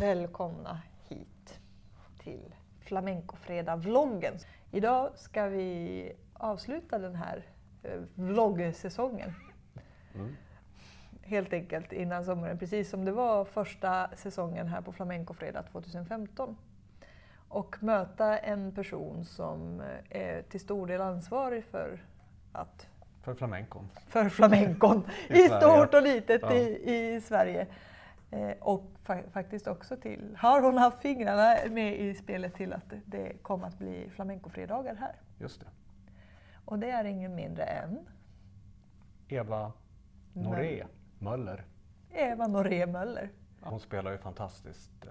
Välkomna hit till Flamencofredag-vloggen. Idag ska vi avsluta den här eh, vloggsäsongen. Mm. Helt enkelt innan sommaren, precis som det var första säsongen här på Flamencofredag 2015. Och möta en person som eh, är till stor del ansvarig för att För flamencon. för flamencon I i stort och litet Ja. i, i Sverige. Eh, och fa- faktiskt också till, har hon haft fingrarna med i spelet till att det- kommer att bli flamencofredagar här. Just det. Och det är ingen mindre än Eva Noré Möller. Eva Noré Möller. Hon spelar ju fantastiskt eh,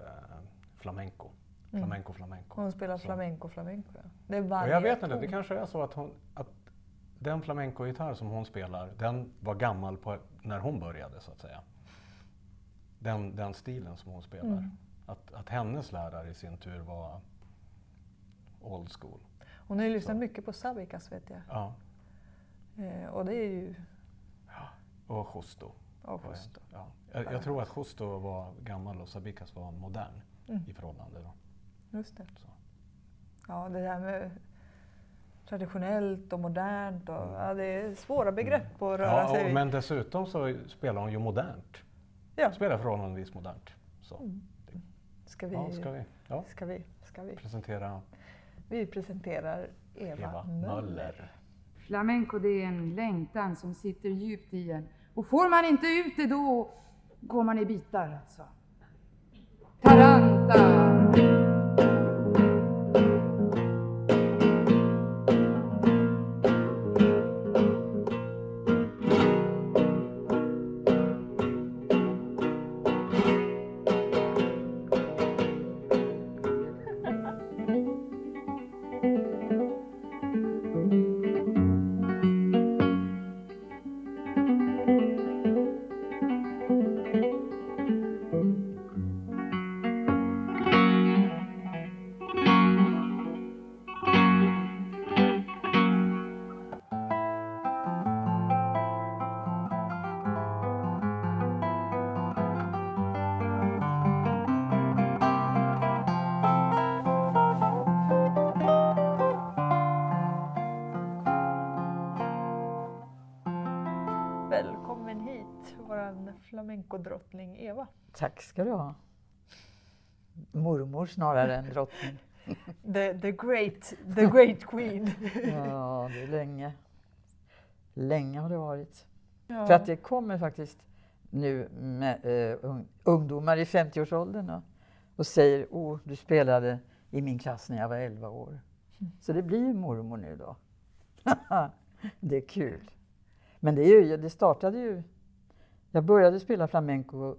flamenco. Mm. Flamenco, flamenco. Hon spelar Så. flamenco, flamenco. ja. Det är Och varje jag vet inte, det kanske är så att, hon, att den flamenco-gitarr som hon spelar, den var gammal på, när hon började så att säga. Den, den stilen som hon spelar. Mm. Att, att hennes lärare i sin tur var old school. Hon har ju lyssnat Så. mycket på Savikas vet jag. Ja. Eh, och det är ju Och Justo. och just. Ja. Jag, jag tror att Justo var gammal och Sabicas var modern Mm. i förhållande. Då. Just det. Så. Ja, det där med traditionellt och modernt. Och, Mm. ja, det är svåra begrepp att röra Ja, sig och, i. men dessutom så spelar hon ju modernt. Ja. Spelar förhållandevis modernt. Så. Mm. Ska vi, Ja, ska vi ja, ska vi, ska vi? presentera Vi presenterar Eva, Eva Möller. Möller. Flamenco det är en längtan som sitter djupt i en. Och får man inte ut det då går man i bitar alltså. Taranta! Flamencodrottning Eva. Tack ska du ha. Mormor snarare än drottning. The, the, great, the great queen. Ja, det är länge. Länge har det varit. Ja. För att det kommer faktiskt nu med, eh, ung, ungdomar i 50-årsåldern och, och säger åh, du spelade i min klass när jag var 11 år. Så det blir ju mormor nu då. det är kul. Men det, är ju, det startade ju... Jag började spela flamenco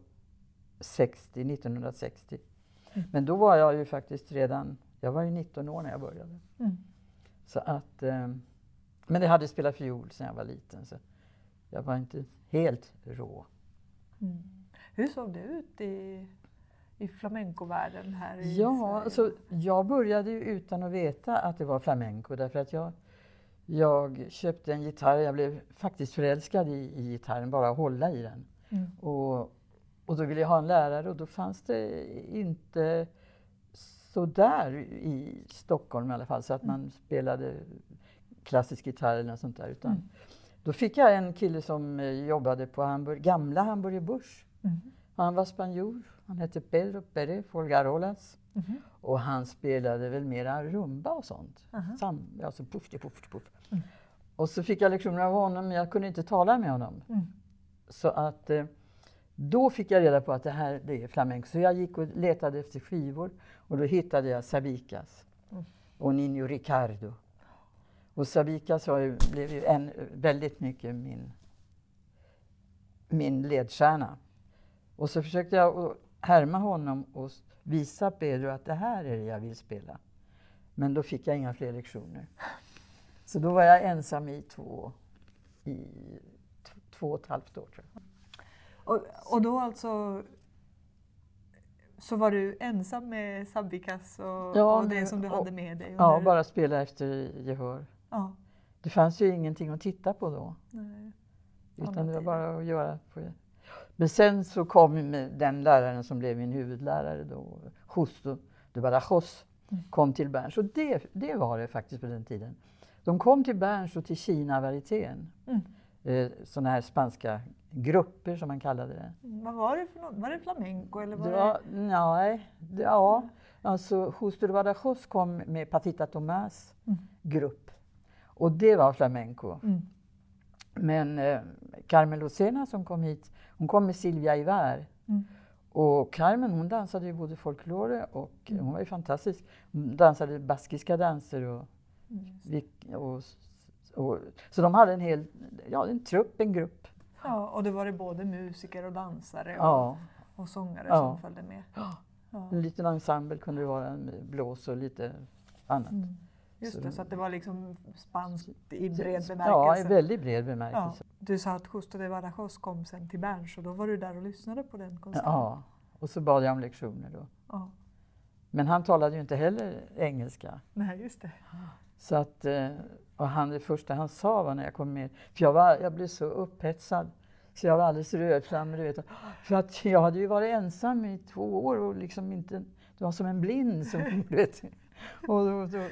60, 1960. Men då var jag ju faktiskt redan... Jag var ju 19 år när jag började. Mm. Så att, eh, men jag hade spelat fiol sedan jag var liten så jag var inte helt rå. Mm. Hur såg det ut i, i flamencovärlden här i Ja, Sverige? alltså, jag började ju utan att veta att det var flamenco därför att jag, jag köpte en gitarr, jag blev faktiskt förälskad i, i gitarren, bara att hålla i den. Mm. Och, och då ville jag ha en lärare och då fanns det inte så där i Stockholm i alla fall så att man spelade klassisk gitarr eller något sånt där. Utan Mm. Då fick jag en kille som eh, jobbade på Hamburg, gamla Hamburger Börs. Mm. Han var spanjor, han hette Pedro Pérez Folgarolas. Mhm. Och han spelade väl mera rumba och sånt. Aha. Sam, alltså puff, puff, puff. Mm. Och så fick jag lektioner av honom, men jag kunde inte tala med honom. Mm. Så att eh, då fick jag reda på att det här det är flamenco. Så jag gick och letade efter skivor och då hittade jag Sabicas Mm. och Nino Ricardo. Och Sabicas ju, blev ju en, väldigt mycket min, min ledstjärna. Och så försökte jag härma honom och visa Pedro att det här är det jag vill spela. Men då fick jag inga fler lektioner. Så då var jag ensam i två, i två och ett halvt år tror jag. Och, och då alltså så var du ensam med Sabikas och, Ja, och det som du och- hade med dig? Ja, under- bara spela efter gehör. Ja, Det fanns ju ingenting att titta på då. nej. Utan Andra det var bara att göra. På. Men sen så kom den läraren som blev min huvudlärare då, Justo de Badajoz, kom till Berns. Och det, det var det faktiskt på den tiden. De kom till Berns och till Kina-varietén. Mm. Eh, sådana här spanska grupper som man kallade det. Vad var det för något? Var det flamenco eller var Det var, nej, det, ja, alltså Justo de Badajoz kom med Patita Tomás Mm. grupp. Och det var flamenco. Mm. Men eh, Carmen Lucena som kom hit, hon kom med Silvia Ivar. Mm. Och Carmen hon dansade ju både folklore och Mm. hon var ju fantastisk. Hon dansade baskiska danser och, Mm. och, och Så de hade en hel, ja en trupp, en grupp. Ja, och det var det både musiker och dansare och, Ja, och sångare Ja. som följde med. Ja. Ja. en liten ensemble kunde det vara, med blås och lite annat. Mm. Just det, så att det var liksom spanskt i bred Ja, i bemärkelse. väldigt bred Ja. bemärkelse. Du sa att Justo de Badajoz kom sen till Berns och då var du där och lyssnade på den konserten. Ja, och så bad jag om lektioner då. Ja. Men han talade ju inte heller engelska. Nej, just det. Så att, eh, och han, det första han sa var när jag kom med, för jag, var, jag blev så upphetsad så jag var alldeles rödflammig. Du vet. För att jag hade ju varit ensam i två år och liksom inte, det var som en blind. Som, du vet. Och då, då,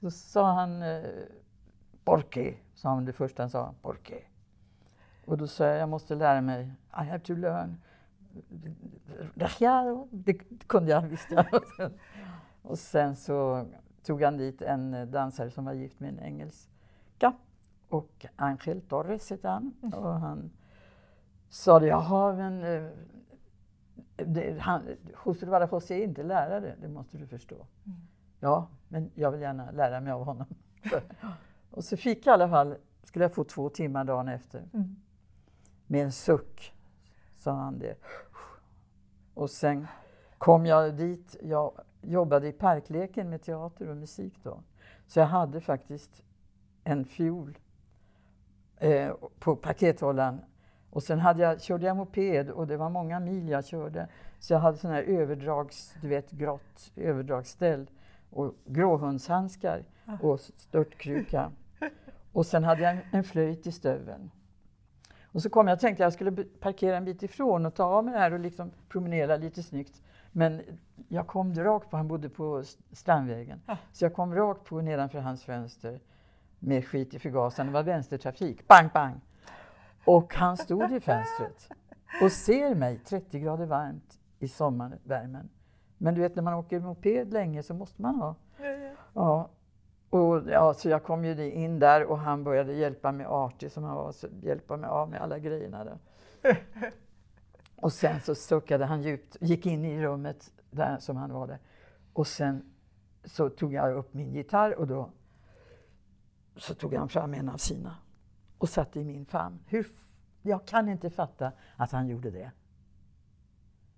då sa han eh, Porqué, sa han det första han sa, Porqué. Och då sa jag, jag måste lära mig, I have to learn. Det kunde jag, visste jag. Och sen så tog han dit en dansare som var gift med en engelska. Och Angel Torres hette han. Och han sa det, jaha men eh, det, han, José Badajoz är inte lärare, det måste du förstå. Ja, men jag vill gärna lära mig av honom. Så, och så fick jag i alla fall, skulle jag få två timmar dagen efter. Mm. Med en suck sa han det. Och sen kom jag dit, jag jobbade i Parkleken med teater och musik då. Så jag hade faktiskt en fiol eh, på pakethållaren. Och sen hade jag, körde jag moped och det var många mil jag körde. Så jag hade sån här överdrags, du vet grått överdragsställ och gråhundshandskar och störtkruka. Och sen hade jag en, flöjt i stöveln. Och så kom jag och tänkte jag skulle parkera en bit ifrån och ta av mig det här och liksom promenera lite snyggt. Men jag kom rakt på, han bodde på Strandvägen, Ja. så jag kom rakt på nedanför hans fönster med skit i förgasaren. Det var vänstertrafik. Bang, bang! Och han stod i fönstret och ser mig 30 grader varmt i sommarvärmen. Men du vet när man åker moped länge så måste man ha Ja, ja. Ja, och, ja, så jag kom ju in där och han började hjälpa mig artig som han var, så hjälpa mig av med alla grejerna där. Och sen så suckade han djupt, gick in i rummet där som han var där. Och sen så tog jag upp min gitarr och då så tog han fram en av sina och satte i min famn. Hur, jag kan inte fatta att han gjorde det.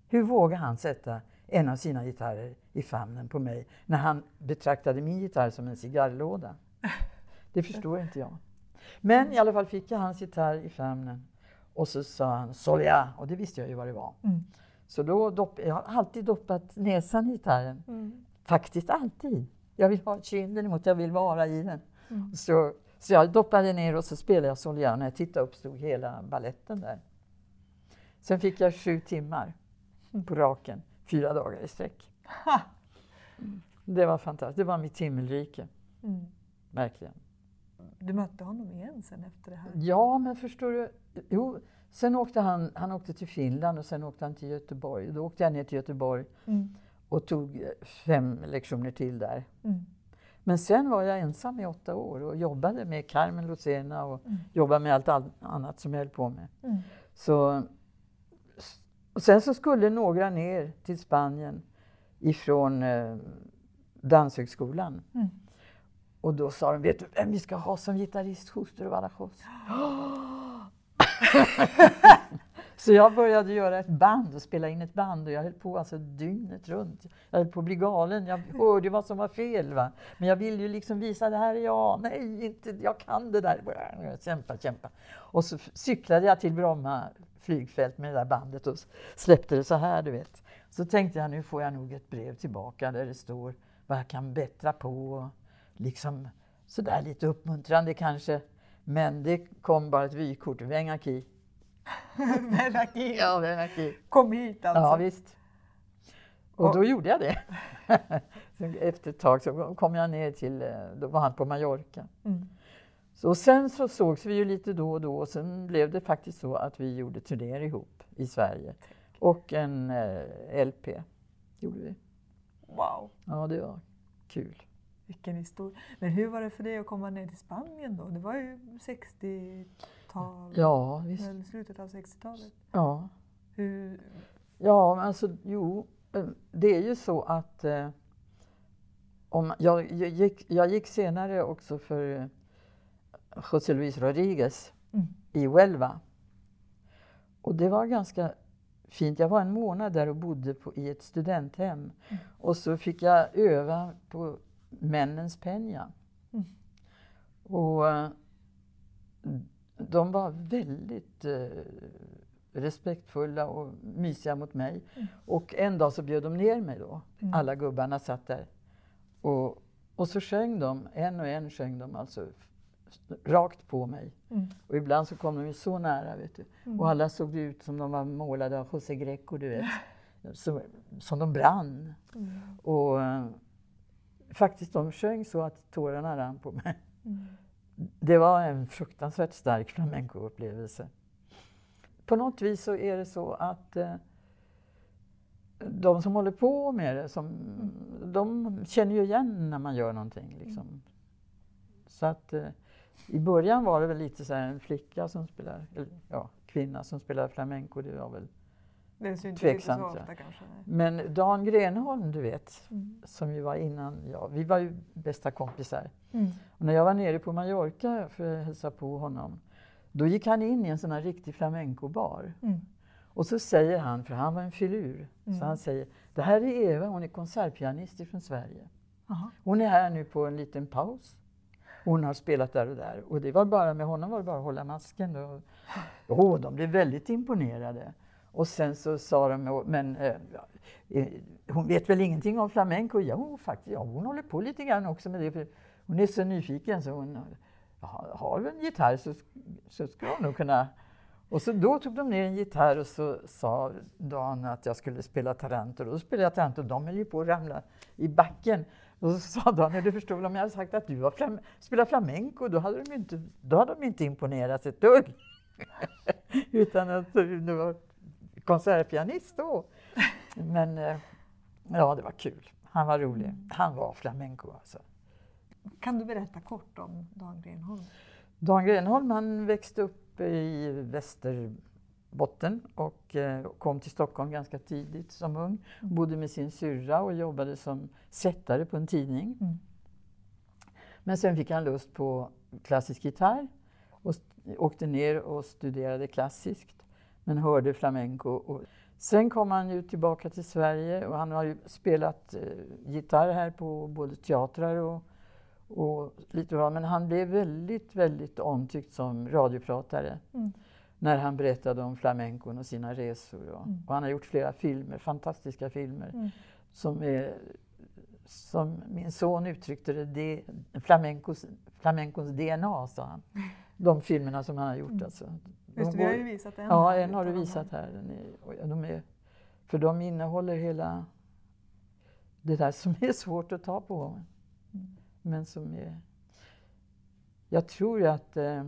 Hur vågar han sätta en av sina gitarrer i famnen på mig när han betraktade min gitarr som en cigarrlåda? Det förstår inte jag. Men i alla fall fick jag hans gitarr i famnen och så sa han Solia och det visste jag ju vad det var. Mm. Så då dopp, jag har alltid doppat näsan i gitarren. Mm. Faktiskt alltid. Jag vill ha kinden emot, jag vill vara i den. Mm. Så, så jag doppade ner och så spelade jag Solia. När jag tittade upp stod hela balletten där. Sen fick jag sju timmar på raken, fyra dagar i sträck. Ha! Det var fantastiskt. Det var mitt himmelrike, Mm. verkligen. Du mötte honom igen sen efter det här? Ja, men förstår du? Jo, sen åkte han, han åkte till Finland och sen åkte han till Göteborg. Då åkte jag ner till Göteborg Mm. och tog eh, fem lektioner till där. Mm. Men sen var jag ensam i åtta år och jobbade med Carmen Lucena och Mm. jobbade med allt all- annat som jag höll på med. Mm. Så, och sen så skulle några ner till Spanien ifrån eh, Danshögskolan. Mm. Och då sa de, vet du vem vi ska ha som gitarrist? Justo de Badajoz. Så jag började göra ett band och spela in ett band och jag höll på alltså dygnet runt. Jag höll på att bli galen. Jag hörde vad som var fel. Va? Men jag ville ju liksom visa, det här är jag. Nej, inte, jag kan det där. Kämpa, kämpa. Och så cyklade jag till Bromma flygfält med det där bandet och släppte det så här, du vet. Så tänkte jag, nu får jag nog ett brev tillbaka där det står vad jag kan bättra på. Och liksom sådär lite uppmuntrande kanske. Men det kom bara ett vykort, Vengaki. Veraki. Ja, Veraki. Kom hit alltså. Ja, visst. Och Och- då gjorde jag det. Efter ett tag så kom jag ner till, eh, då var han på Mallorca. Mm. Så sen så sågs vi ju lite då och då och sen blev det faktiskt så att vi gjorde turnéer ihop i Sverige. Och en eh, LP gjorde vi. Wow, Ja, det var kul. vilken historia. Men hur var det för dig att komma ner till Spanien då? Det var ju 60-tal, Ja, visst. eller slutet av 60-talet. Ja. Hur, Ja, alltså jo, eh, det är ju så att eh, om, jag, jag, gick, jag gick senare också för eh, José Luis Rodriguez Mm. i Huelva. Och det var ganska fint. Jag var en månad där och bodde på, i ett studenthem. Och så fick jag öva på Männens Peña. Mm. Och eh, de var väldigt eh, respektfulla och mysiga mot mig. Och en dag så bjöd de ner mig då. Mm. Alla gubbarna satt där. Och, och så sjöng de, en och en sjöng de alltså rakt på mig. Mm. Och ibland så kom de ju så nära, vet du. Mm. Och alla såg ut som de var målade av José Greco, du vet. Så, som de brann. Mm. Och eh, faktiskt, de sjöng så att tårarna rann på mig. Mm. Det var en fruktansvärt stark flamencoupplevelse. På något vis så är det så att eh, de som håller på med det, som, de känner ju igen när man gör någonting. Liksom. Så att eh, i början var det väl lite så här en flicka som spelar, eller ja, kvinna som spelar flamenco. Det var väl. Det syns inte Tveksamt, så ja. ofta kanske. nej. Men Dan Grenholm, du vet, Mm. som ju var innan jag, vi var ju bästa kompisar. Mm. Och när jag var nere på Mallorca för att hälsa på honom, då gick han in i en sån här riktig flamencobar. Mm. Och så säger han, för han var en filur, Mm. så han säger, det här är Eva, hon är konsertpianist från Sverige. Aha. Hon är här nu på en liten paus. Hon har spelat där och där. Och det var bara med honom var det bara att hålla masken. Och, oh, de blev väldigt imponerade. Och sen så sa de, men eh, eh, hon vet väl ingenting om flamenco? Jo, faktiskt, ja, hon håller på lite grann också med det. För hon är så nyfiken så hon har du en gitarr så, så skulle hon nog kunna... Och så då tog de ner en gitarr och så sa Dan att jag skulle spela Taranto. Då spelade jag Taranto och de höll ju på att ramla i backen. Och så sa Dan, du förstår väl om jag hade sagt att du var flam spelar flamenco, då hade de inte, då hade de inte imponerat ett dugg. Utan att det var konsertpianist då. Men eh, ja, det var kul. Han var rolig. Han var flamenco alltså. Kan du berätta kort om Dan Grenholm? Dan Grenholm han växte upp i Västerbotten och eh, kom till Stockholm ganska tidigt som ung. Bodde med sin syrra och jobbade som sättare på en tidning. Mm. Men sen fick han lust på klassisk gitarr och åkte ner och studerade klassiskt men hörde flamenco. Och sen kom han ju tillbaka till Sverige och han har ju spelat eh, gitarr här på både teatrar och, och lite vad. Men han blev väldigt, väldigt omtyckt som radiopratare Mm. när han berättade om flamencon och sina resor. Och, Mm. och han har gjort flera filmer, fantastiska filmer Mm. som är som min son uttryckte det, det flamencos, flamencons DNA, sa han. De filmerna som han har gjort. Mm. De Just det, vi har ju visat en. Ja, en har du de visat här. Den är, de är, för de innehåller hela det där som är svårt att ta på. Mm. Men som är... Jag tror att eh,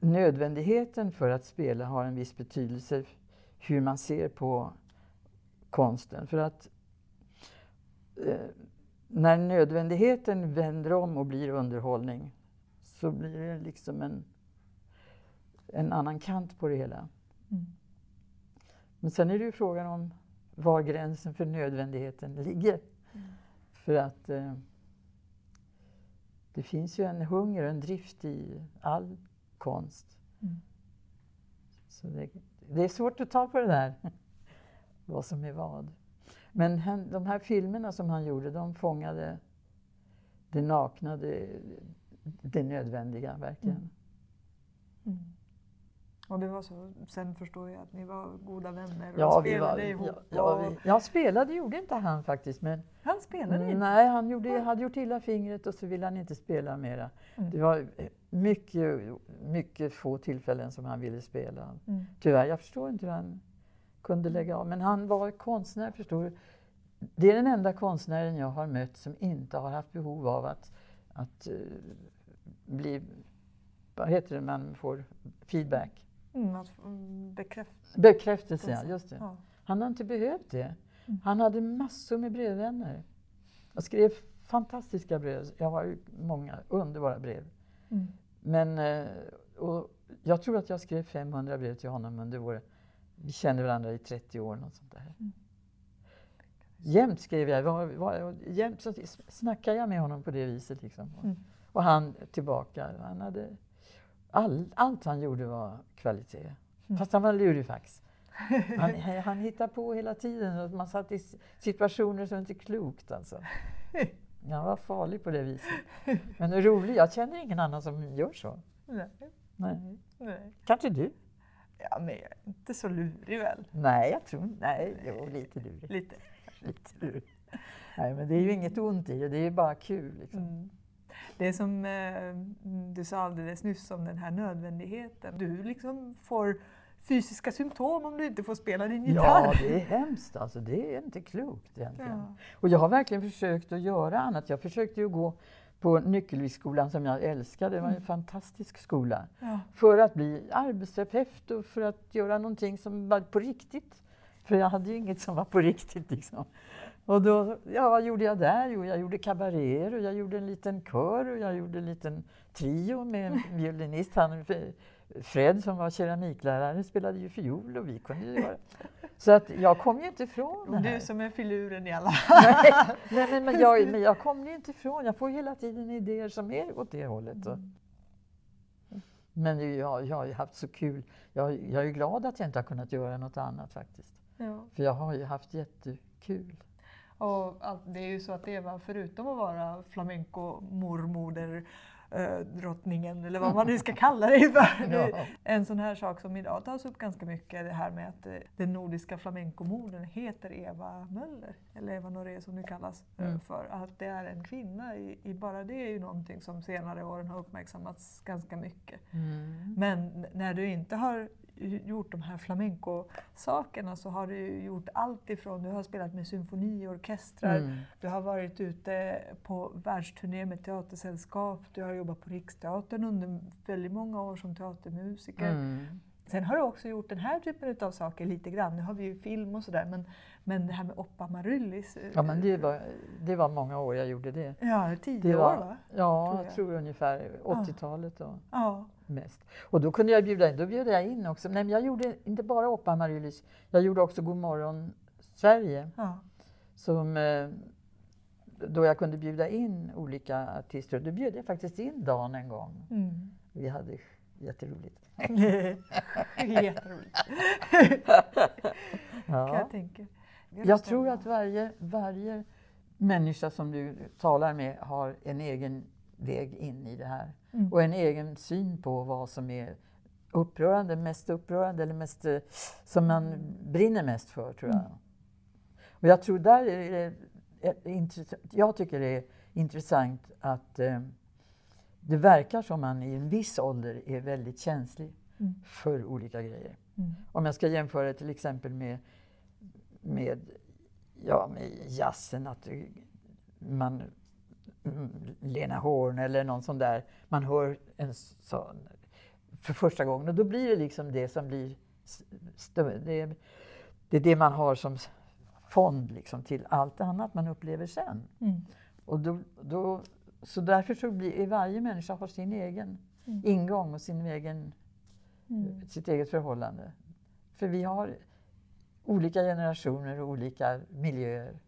nödvändigheten för att spela har en viss betydelse hur man ser på konsten. För att eh, när nödvändigheten vänder om och blir underhållning så blir det liksom en, en annan kant på det hela. Mm. Men sen är det ju frågan om var gränsen för nödvändigheten ligger. För att eh, det finns ju en hunger och en drift i all konst. Mm. Så det, det är svårt att ta på det där, vad som är vad. Men han, de här filmerna som han gjorde, de fångade det nakna, det, det nödvändiga verkligen. Mm. Och det var så, sen förstår jag att ni var goda vänner och Ja, vi spelade var, ihop. ja, ja, vi, ja, spelade gjorde inte han faktiskt. Men, Han spelade inte? nej, han gjorde, hade gjort illa fingret och så ville han inte spela mera. Mm. Det var, mycket, mycket få tillfällen som han ville spela. Mm. Tyvärr, jag förstår inte hur han kunde lägga av. Men han var konstnär, förstår du. Det är den enda konstnären jag har mött som inte har haft behov av att, att uh, bli, vad heter det, man får feedback. Mm, mm, bekräfta. Bekräftelse, ja, just det. Ja. Han har inte behövt det. Mm. Han hade massor med brevvänner. Jag skrev fantastiska brev. Jag har ju många underbara brev. Mm. Men eh, och jag tror att jag skrev 500 brev till honom under våra... Vi kände varandra i 30 år. Något sånt där. Mm. Jämt skrev jag. Var, var, jämt så snackade jag med honom på det viset. Liksom. Mm. Och han tillbaka. Han hade, all, allt han gjorde var kvalitet. Mm. Fast han var lurifax. Han, han hittade på hela tiden och man satt i situationer som inte är klokt alltså. Han var farlig på det viset. Men rolig. Jag känner ingen annan som gör så. Nej. Nej. Nej. Kanske du? Ja, men jag är inte så lurig väl? Nej, jag tror Nej, jo, lite lurig. Lite. lite lurig. Nej, men det är ju inget ont i det. Det är ju bara kul. Liksom. Mm. Det som eh, du sa alldeles nyss om den här nödvändigheten. Du liksom får fysiska symptom om du inte får spela din gitarr. Ja, det är hemskt alltså. Det är inte klokt egentligen. Ja. Och jag har verkligen försökt att göra annat. Jag försökte ju gå på Nyckelviksskolan som jag älskade. Det var en Mm. fantastisk skola. Ja. För att bli arbetsterapeut och för att göra någonting som var på riktigt. För jag hade ju inget som var på riktigt liksom. Och då, ja vad gjorde jag där? Jo, jag gjorde kabaréer och jag gjorde en liten kör och jag gjorde en liten trio med en violinist. Han, Fred som var keramiklärare spelade ju fiol och vi kunde ju göra... Så att jag kom ju inte ifrån det här. Du som är filuren i alla Nej, nej men, men, jag, men jag kommer ju inte ifrån. Jag får hela tiden idéer som är åt det hållet. Och. Men jag, jag har ju haft så kul. Jag, jag är ju glad att jag inte har kunnat göra något annat faktiskt. ja. För jag har ju haft jättekul. Och allt, det är ju så att Eva, förutom att vara flamenco-mormoder, eh, drottningen eller vad man nu ska kalla det för. Ja. En sån här sak som idag tas upp ganska mycket, det här med att eh, den nordiska flamencomodern heter Eva Möller, eller Eva Noré som det kallas eh, Mm. för. Att det är en kvinna, i, i bara det är ju någonting som senare åren har uppmärksammats ganska mycket. Mm. Men när du inte har gjort de här flamenco-sakerna så har du gjort allt ifrån, du har spelat med symfoniorkestrar, Mm. du har varit ute på världsturné med teatersällskap, du har jobbat på Riksteatern under väldigt många år som teatermusiker. Mm. Sen har du också gjort den här typen av saker lite grann. Nu har vi ju film och sådär, men, men det här med Oppa Marullis. eh, Ja, men det var, det var många år jag gjorde det. Ja, tio det år var, va? Ja, Tror jag jag. tror ungefär 80-talet. Då. Ja. Mest. Och då kunde jag bjuda in, då bjöd jag in också. Nej, men jag gjorde inte bara Oppa Maryllis, jag gjorde också God morgon Sverige. ja. Som, eh, då jag kunde bjuda in olika artister. Då bjöd jag faktiskt in Dan en gång. Mm. Vi hade jätteroligt. Jätteroligt, kan Ja. jag tänka. Jag tror att varje, varje människa som du talar med har en egen väg in i det här. Mm. Och en egen syn på vad som är upprörande, mest upprörande eller mest, eh, som man brinner mest för, tror jag. Mm. Och jag tror där är det, intressant- jag tycker det är intressant att eh, det verkar som man i en viss ålder är väldigt känslig Mm. för olika grejer. Mm. Om jag ska jämföra till exempel med, med, ja, med jazzen, att man, Lena Horn eller någon sån där, man hör en sån för första gången och då blir det liksom det som blir, s- stö- det, det är det man har som fond liksom till allt annat man upplever sen. Mm. Och då, då, så därför så blir varje människa har sin egen Mm. ingång och sin egen Mm. sitt eget förhållande. För vi har olika generationer och olika miljöer.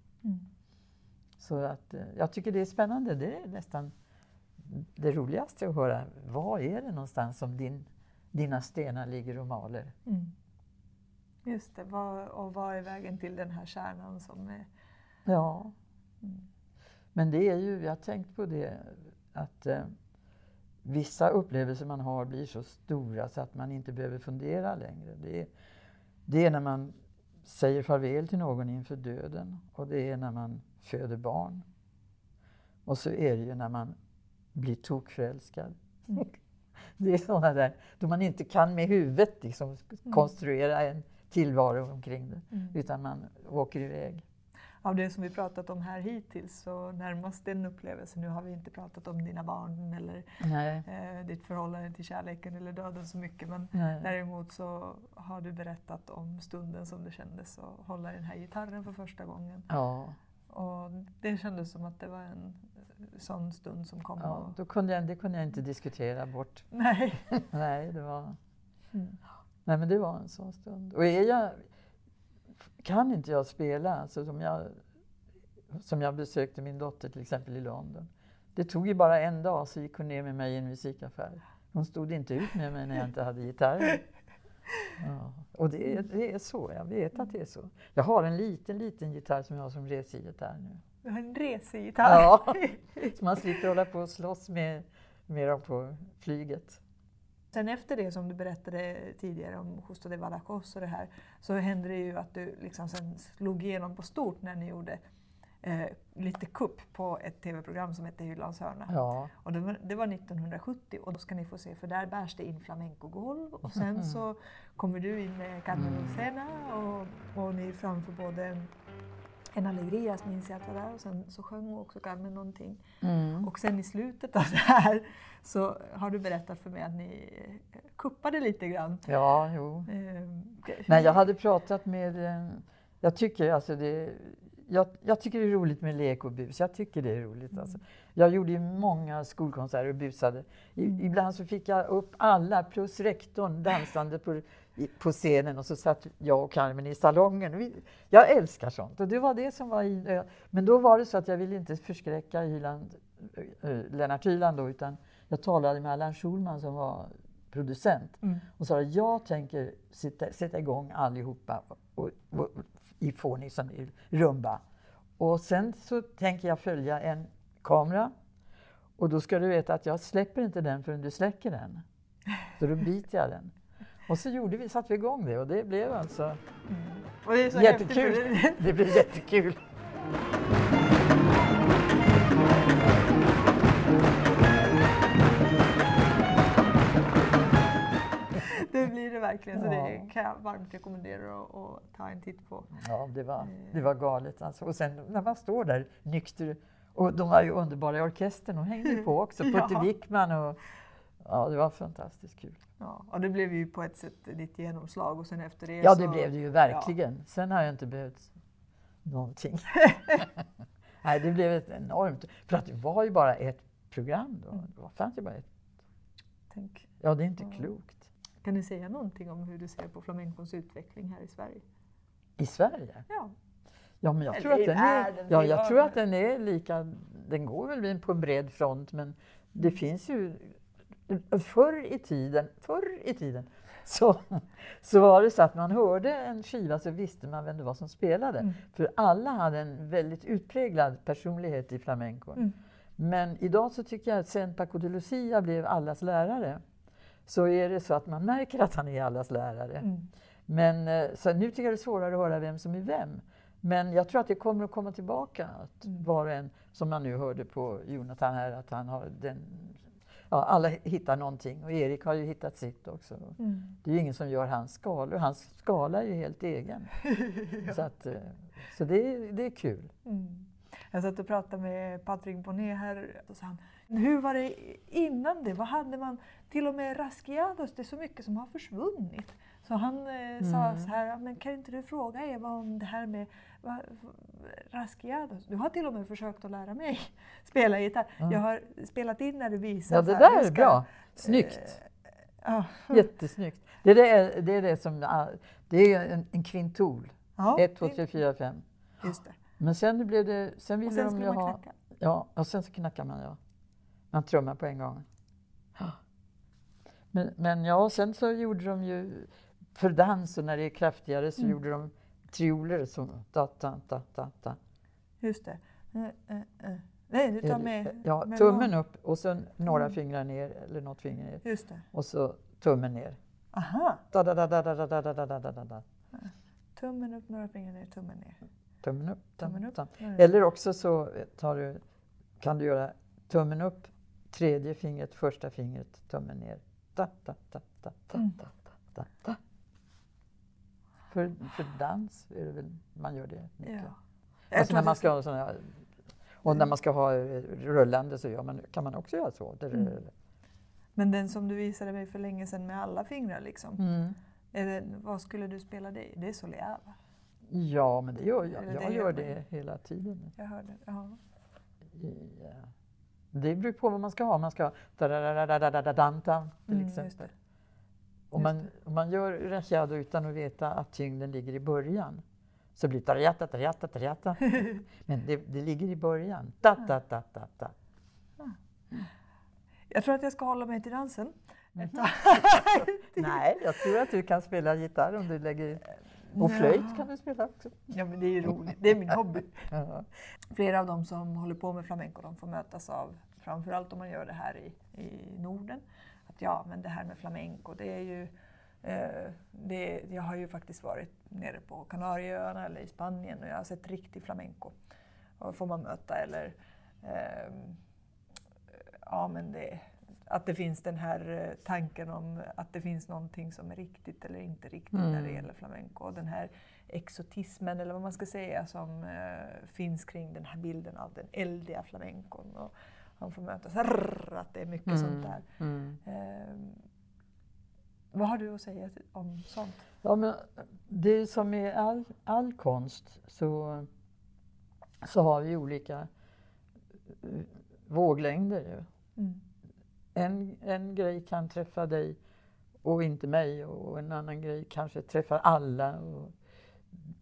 Så att, eh, jag tycker det är spännande. Det är nästan det roligaste att höra. Var är det någonstans som din, dina stenar ligger och maler? Mm. Just det, vad, och vad är vägen till den här kärnan som är... Ja. Mm. Men det är ju, jag har tänkt på det, att eh, vissa upplevelser man har blir så stora så att man inte behöver fundera längre. Det är, det är när man säger farväl till någon inför döden och det är när man föder barn. Och så är det ju när man blir tokförälskad. Mm. Det är sådana där, då man inte kan med huvudet liksom Mm. konstruera en tillvaro omkring det, Mm. utan man åker iväg. Av det som vi pratat om här hittills så närmast den upplevelsen, nu har vi inte pratat om dina barn eller eh, ditt förhållande till kärleken eller döden så mycket men nej. däremot så har du berättat om stunden som det kändes att hålla i den här gitarren för första gången. Ja, Och det kändes som att det var en sån stund som kom. ja, då kunde jag, det kunde jag inte diskutera bort. nej. Nej, det var, Mm. nej, men det var en sån stund. Och är jag, kan inte jag spela, alltså som jag, som jag besökte min dotter till exempel i London. Det tog ju bara en dag så gick hon ner med mig i en musikaffär. Hon stod inte ut med mig när jag inte hade gitarr. Ja. Och det är, det är så, jag vet att det är så. Jag har en liten, liten gitarr som jag har som resegitarr nu. Du har en resegitarr. Ja, så man slipper hålla på och slåss med, med dem på flyget. Sen efter det som du berättade tidigare om Justo de Badajoz och det här så hände det ju att du liksom sen slog igenom på stort när ni gjorde eh, lite kupp på ett tv-program som hette Hyllans hörna. Ja, Och det, var, det var 1970 och då ska ni få se för där bärs det in flamencogolv och sen så kommer du in med Carmen Lucena och, och ni framför både en Alegrias minns jag att var där och sen så sjöng också Carmen någonting. mm. Och sen i slutet av det här så har du berättat för mig att ni eh, kuppade lite grann. ja jo. Eh, Nej, jag hade pratat med... eh, Jag tycker, alltså det, jag, jag tycker det är roligt med lek och bus. Jag tycker det är roligt. Alltså. Jag gjorde ju många skolkonserter och busade. I, ibland så fick jag upp alla plus rektorn dansande på, i, på scenen och så satt jag och Carmen i salongen. Vi, jag älskar sånt och det var det som var i, eh, Men då var det så att jag ville inte förskräcka Hyland, eh, Lennart Hyland då, utan jag talade med Allan Schulman som var producent Mm. och sa att jag tänker sitta, sätta igång allihopa och, och, och, i fånig som i rumba. Och sen så tänker jag följa en kamera och då ska du veta att jag släpper inte den förrän du släcker den. Så då biter jag den. Och så gjorde vi, satte vi igång det och det blev alltså Och det jättekul. Det blev jättekul. Verkligen. Så det Ja. kan jag varmt rekommendera att, att ta en titt på. Ja, det var, det var galet alltså. Och sen när man står där nykter, och de var ju underbara i orkestern, de hängde på också, Ja. Putte Wickman och ja, det var fantastiskt kul. Ja, och det blev ju på ett sätt ditt genomslag och sen efter det Ja, så... det blev det ju verkligen. Sen har jag inte behövt någonting. Nej, det blev ett enormt, för att det var ju bara ett program då. Det fanns ju bara ett. Tänk. Ja, det är inte Ja. klokt. Kan du säga någonting om hur du ser på flamencons utveckling här i Sverige? I Sverige? Ja. Ja, men jag Eller tror att den är, ja, jag tror att den är lika, den går väl på en bred front, men det finns ju, förr i tiden, förr i tiden, så, så var det så att man hörde en skiva så visste man vem det var som spelade. Mm. För alla hade en väldigt utpräglad personlighet i flamencon. Mm. Men idag så tycker jag att sen Paco de Lucia blev allas lärare, så är det så att man märker att han är allas lärare. Mm. Men eh, så nu tycker jag det är svårare att höra vem som är vem. Men jag tror att det kommer att komma tillbaka. Att Mm. var och en, som man nu hörde på Jonathan här, att han har den... Ja, alla hittar någonting och Erik har ju hittat sitt också. Mm. Det är ju ingen som gör hans skalor. Hans skala är ju helt egen. Så, att, eh, så det, är- det är kul. Mm. Jag satt och pratade med Patrik Bonnet här och sa han, hur var det innan det? Vad hade man? Till och med Rasquiados, det är så mycket som har försvunnit. Så han eh, sa Mm. så här, "Ja, men kan inte du fråga Eva om det här med va, Rasquiados? Du har till och med försökt att lära mig spela gitarr. Ja. Jag har spelat in när du visar. Ja, det här, där hur är bra. Snyggt. Ja. Jättesnyggt. Det är det, är det som... ah, Det är en, en kvintol. Ja, 1, 2, det- 3, 4, 5. Just det. Men sen blev det... Sen Och ville sen de skulle ju man ha... knacka. Ja, och sen så knackar man ja. Man trummar på en gång. Men, men ja, sen så gjorde de ju för dans och när det är kraftigare så Mm. gjorde de trioler som ta ta ta ta ta. Just det. Eh, eh, eh. Nej, du tar med... Ja, med tummen någon. upp och sen några Mm. fingrar ner eller något finger ner Just det. och så tummen ner. Aha! Da, da, da, da, da, da, da, da, da, da. Tummen upp, några fingrar ner, tummen ner. Tummen upp. Tummen Tummen upp. Mm. Eller också så tar du, kan du göra tummen upp, tredje fingret, första fingret, tummen ner. ta, ta, ta, ta, ta, Mm. ta, ta, ta, ta. För, för dans är det väl man gör det mycket. Ja. Alltså när man det ska ha såna, och när man ska ha eh, rullande så gör man, kan man också göra så. Det- Mm. Men den som du visade mig för länge sedan med alla fingrar, liksom. Mm. Det, vad skulle du spela det i? Det är Soleil? Ja, men det gör jag. Eller det Jag gör gör man. det hela tiden. Jag hörde. Ja. I, eh, det beror på vad man ska ha. Man ska ha till Mm, exempel. Om man, om man gör rachado utan att veta att tyngden ligger i början så blir tarjata, tarjata, tarjata. Men det, det ligger i början. Da, da, da, da, da. Jag tror att jag ska hålla mig till dansen. Mhm. Nej, jag tror att du kan spela gitarr om du lägger... Och flöjt kan du spela också. Ja, men det är ju roligt. Det är min hobby. Ja. Flera av dem som håller på med flamenco de får mötas av, framförallt om man gör det här i, i Norden, att ja, men det här med flamenco, det är ju eh, det, jag har ju faktiskt varit nere på Kanarieöarna eller i Spanien och jag har sett riktig flamenco. Och får man möta eller ehm, ja, men det, att det finns den här eh, tanken om att det finns någonting som är riktigt eller inte riktigt när det Mm. gäller flamenco. Och den här exotismen, eller vad man ska säga, som eh, finns kring den här bilden av den eldiga flamencon. Och han får mötas, rrr, att det är mycket sånt där. Mm. Ehm, vad har du att säga om sånt? Ja, men det är som med all, all konst så, så har vi olika eh, våglängder. Ju. Mm. En, en grej kan träffa dig och inte mig och en annan grej kanske träffar alla.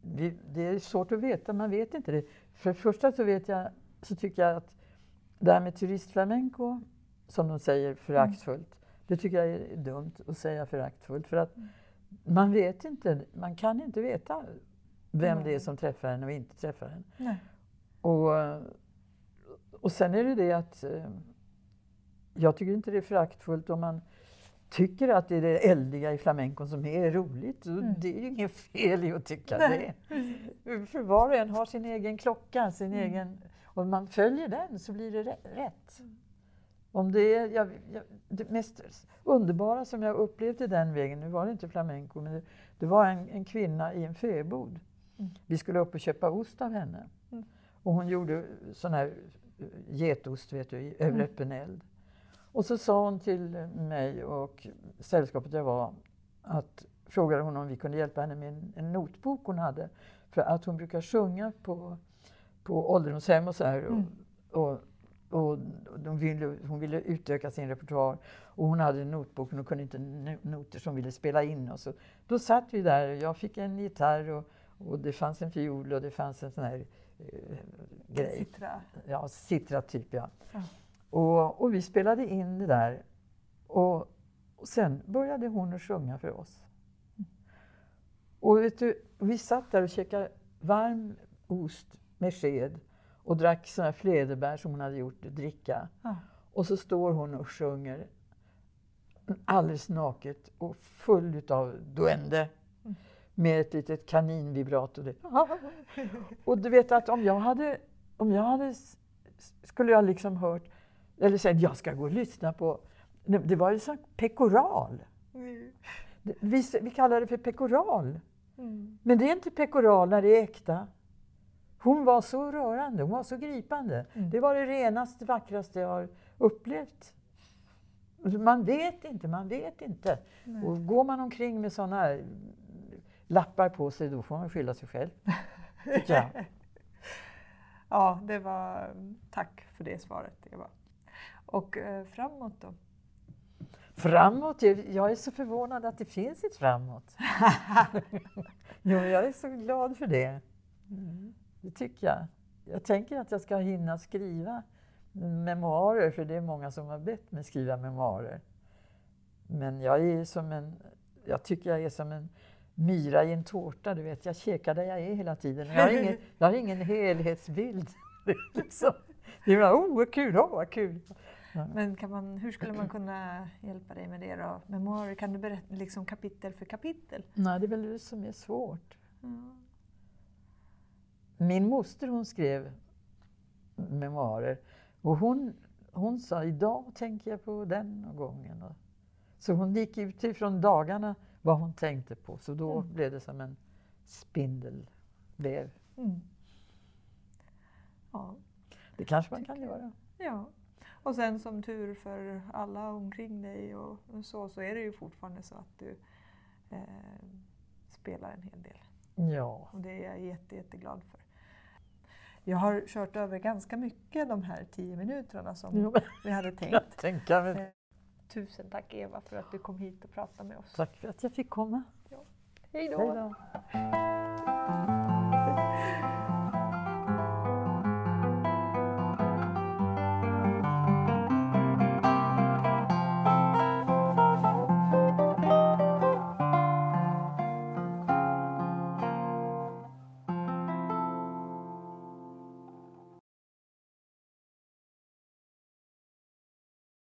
Vi, det är svårt att veta, man vet inte det. För det första så, vet jag, så tycker jag att det här med turistflamenco, som de säger föraktfullt, det tycker jag är dumt att säga föraktfullt. För att man vet inte, man kan inte veta vem det är som träffar en och inte träffar en. Nej. Och, och sen är det det att eh, jag tycker inte det är föraktfullt om man tycker att det är det eldiga i flamencon som är roligt. Mm. Det är ju inget fel i att tycka Nej. det. För var och en har sin egen klocka, sin Mm. egen... Om man följer den så blir det rä- rätt. Om det är jag, jag, det mest underbara som jag upplevde den vägen, nu var det inte flamenco, men det, det var en, en kvinna i en fäbod. Mm. Vi skulle upp och köpa ost av henne. Mm. Och hon gjorde sån här eh, getost vet du, i- över Mm. öppen eld. Och så sa hon till mig och sällskapet jag var att frågade hon om vi kunde hjälpa henne med en, en notbok hon hade. För att hon brukar sjunga på, på ålderdomshem och så här. Mm. Och, och, och de ville, hon ville utöka sin repertoar. Och hon hade en notbok och hon kunde inte no- noter som ville spela in. Och så, då satt vi där och jag fick en gitarr och, och det fanns en fiol och det fanns en sån här eh, grej. Citra. Ja, citra typ ja. Ja. Och, och vi spelade in det där. Och, och sen började hon att sjunga för oss. Och vet du, vi satt där och käkade varm ost med sked och drack såna här fläderbär som hon hade gjort dricka. Ja. Och så står hon och sjunger alldeles naket och full utav duende med ett litet kaninvibrato. Och du vet att om jag hade, om jag hade skulle jag liksom hört, eller sagt jag ska gå och lyssna på, det var ju sån pekoral. Det- Vi, vi kallar det för pekoral. Mm. Men det är inte pekoral när det är äkta. Hon var så rörande, hon var så gripande. Mm. Det var det renaste, vackraste jag har upplevt. Man vet inte, man vet inte. Nej. Och går man omkring med sådana lappar på sig, då får man skylla sig själv. Ja, det var... Tack för det svaret, Eva. Och eh, framåt då? Framåt? Jag är så förvånad att det finns ett framåt. jo, jag är så glad för det. Det tycker jag. Jag tänker att jag ska hinna skriva memoarer, för det är många som har bett mig skriva memoarer. Men jag är som en, jag tycker jag är som en myra i en tårta, du vet. Jag käkar där jag är hela tiden. Jag har ingen, jag har ingen helhetsbild. Liksom, det är bara, oh vad kul, oh vad kul. Men kan man, hur skulle man kunna hjälpa dig med det då? Memoarer, kan du berätta liksom kapitel för kapitel? Nej, det är väl det som är svårt. Mm. Min moster hon skrev memoarer och hon, hon sa idag tänker jag på den och gången. Och Så hon gick utifrån dagarna vad hon tänkte på, så då Mm. blev det som en spindelväv. Mm. Ja. Det kanske man kan göra. ja. Och sen som tur för alla omkring dig och så, så är det ju fortfarande så att du eh, spelar en hel del. Ja. Och det är jag jätte, jätteglad för. Jag har kört över ganska mycket de här tio minuterna som Jo, vi hade tänkt. tänka mig. Tusen tack Eva för att du kom hit och pratade med oss. Tack för att jag fick komma. Då! Hej då.